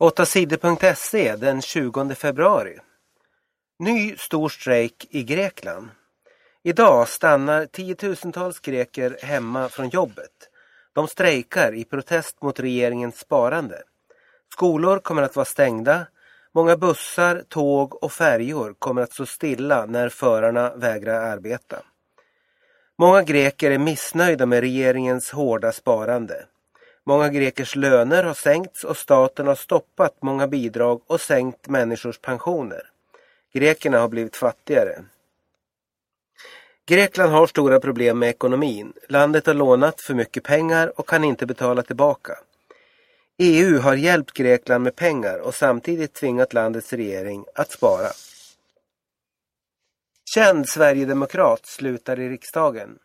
8sidor.se den 20 februari. Ny stor strejk i Grekland. Idag stannar tiotusentals greker hemma från jobbet. De strejkar i protest mot regeringens sparande. Skolor kommer att vara stängda. Många bussar, tåg och färjor kommer att stå stilla när förarna vägrar arbeta. Många greker är missnöjda med regeringens hårda sparande. Många grekers löner har sänkts och staten har stoppat många bidrag och sänkt människors pensioner. Grekerna har blivit fattigare. Grekland har stora problem med ekonomin. Landet har lånat för mycket pengar och kan inte betala tillbaka. EU har hjälpt Grekland med pengar och samtidigt tvingat landets regering att spara. Känd Sverigedemokrat slutar i riksdagen.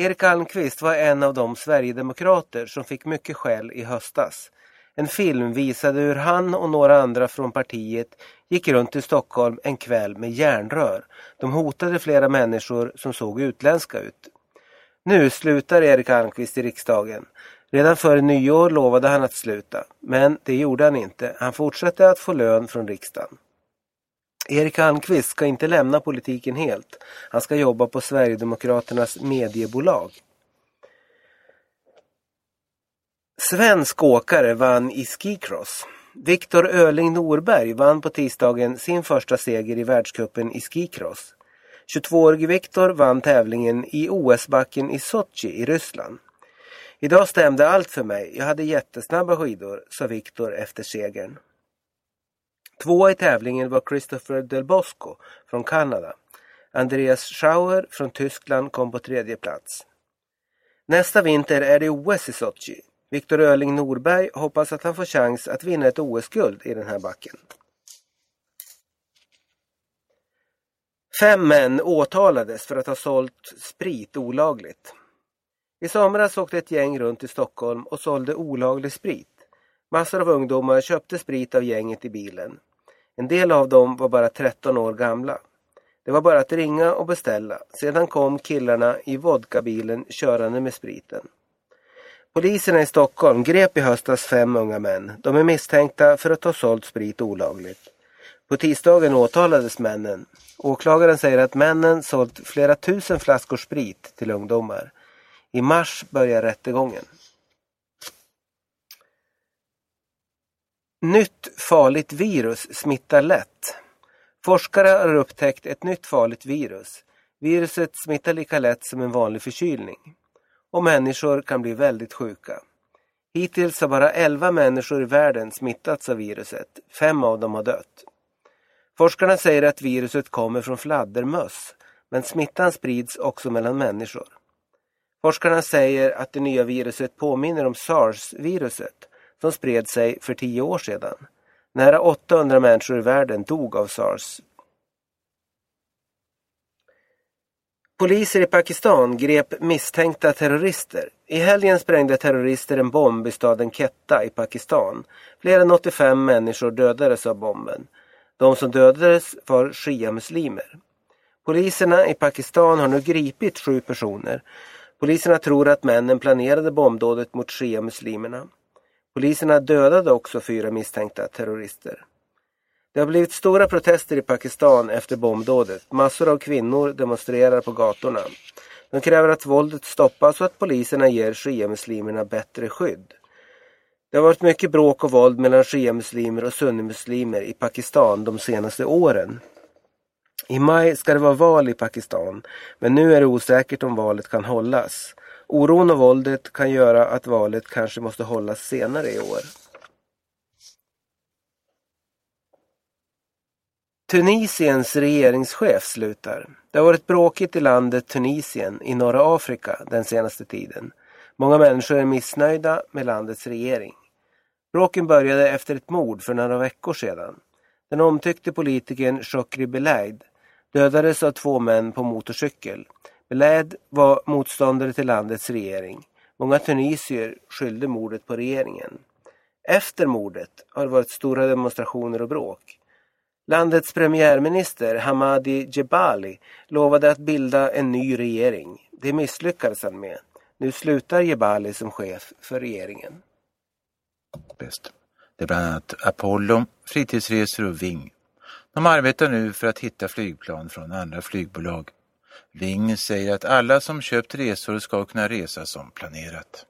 Erik Almqvist var en av de Sverigedemokrater som fick mycket skäll i höstas. En film visade hur han och några andra från partiet gick runt i Stockholm en kväll med järnrör. De hotade flera människor som såg utländska ut. Nu slutar Erik Almqvist i riksdagen. Redan före nyår lovade han att sluta, men det gjorde han inte. Han fortsatte att få lön från riksdagen. Erik Almqvist ska inte lämna politiken helt. Han ska jobba på Sverigedemokraternas mediebolag. Svensk åkare vann i skicross. Viktor Öling Norberg vann på tisdagen sin första seger i världscupen i skicross. 22-årige Viktor vann tävlingen i OS-backen i Sochi i Ryssland. Idag stämde allt för mig. Jag hade jättesnabba skidor, sa Viktor efter segern. Två i tävlingen var Christopher Del Bosco från Kanada. Andreas Schauer från Tyskland kom på tredje plats. Nästa vinter är det OS i Sochi. Viktor Öling Norberg hoppas att han får chans att vinna ett OS-guld i den här backen. Fem män åtalades för att ha sålt sprit olagligt. I somras åkte ett gäng runt i Stockholm och sålde olaglig sprit. Massor av ungdomar köpte sprit av gänget i bilen. En del av dem var bara 13 år gamla. Det var bara att ringa och beställa. Sedan kom killarna i vodkabilen körande med spriten. Poliserna i Stockholm grep i höstas fem unga män. De är misstänkta för att ha sålt sprit olagligt. På tisdagen åtalades männen. Åklagaren säger att männen sålt flera tusen flaskor sprit till ungdomar. I mars börjar rättegången. Nytt farligt virus smittar lätt. Forskare har upptäckt ett nytt farligt virus. Viruset smittar lika lätt som en vanlig förkylning. Och människor kan bli väldigt sjuka. Hittills har bara 11 människor i världen smittats av viruset. Fem av dem har dött. Forskarna säger att viruset kommer från fladdermöss, men smittan sprids också mellan människor. Forskarna säger att det nya viruset påminner om sars-viruset som spred sig för tio år sedan. Nära 800 människor i världen dog av sars. Poliser i Pakistan grep misstänkta terrorister. I helgen sprängde terrorister en bomb i staden Quetta i Pakistan. Fler än 85 människor dödades av bomben. De som dödades var shia-muslimer. Poliserna i Pakistan har nu gripit sju personer. Poliserna tror att männen planerade bombdådet mot shia-muslimerna. Poliserna dödade också fyra misstänkta terrorister. Det har blivit stora protester i Pakistan efter bombdådet. Massor av kvinnor demonstrerar på gatorna. De kräver att våldet stoppas och att poliserna ger shia-muslimerna bättre skydd. Det har varit mycket bråk och våld mellan shia-muslimer och sunnimuslimer i Pakistan de senaste åren. I maj ska det vara val i Pakistan, men nu är det osäkert om valet kan hållas. Oron och våldet kan göra att valet kanske måste hållas senare i år. Tunisiens regeringschef slutar. Det har varit bråkigt i landet Tunisien i norra Afrika den senaste tiden. Många människor är missnöjda med landets regering. Bråken började efter ett mord för några veckor sedan. Den omtyckte politikern Chokri Belaid dödades av två män på motorcykel. Belaid var motståndare till landets regering. Många tunisier skyllde mordet på regeringen. Efter mordet har det varit stora demonstrationer och bråk. Landets premiärminister Hamadi Jebali lovade att bilda en ny regering. Det misslyckades han med. Nu slutar Jebali som chef för regeringen. Bäst. Det är bland annat Apollo, Fritidsresor och Ving. De arbetar nu för att hitta flygplan från andra flygbolag. Ving säger att alla som köpt resor ska kunna resa som planerat.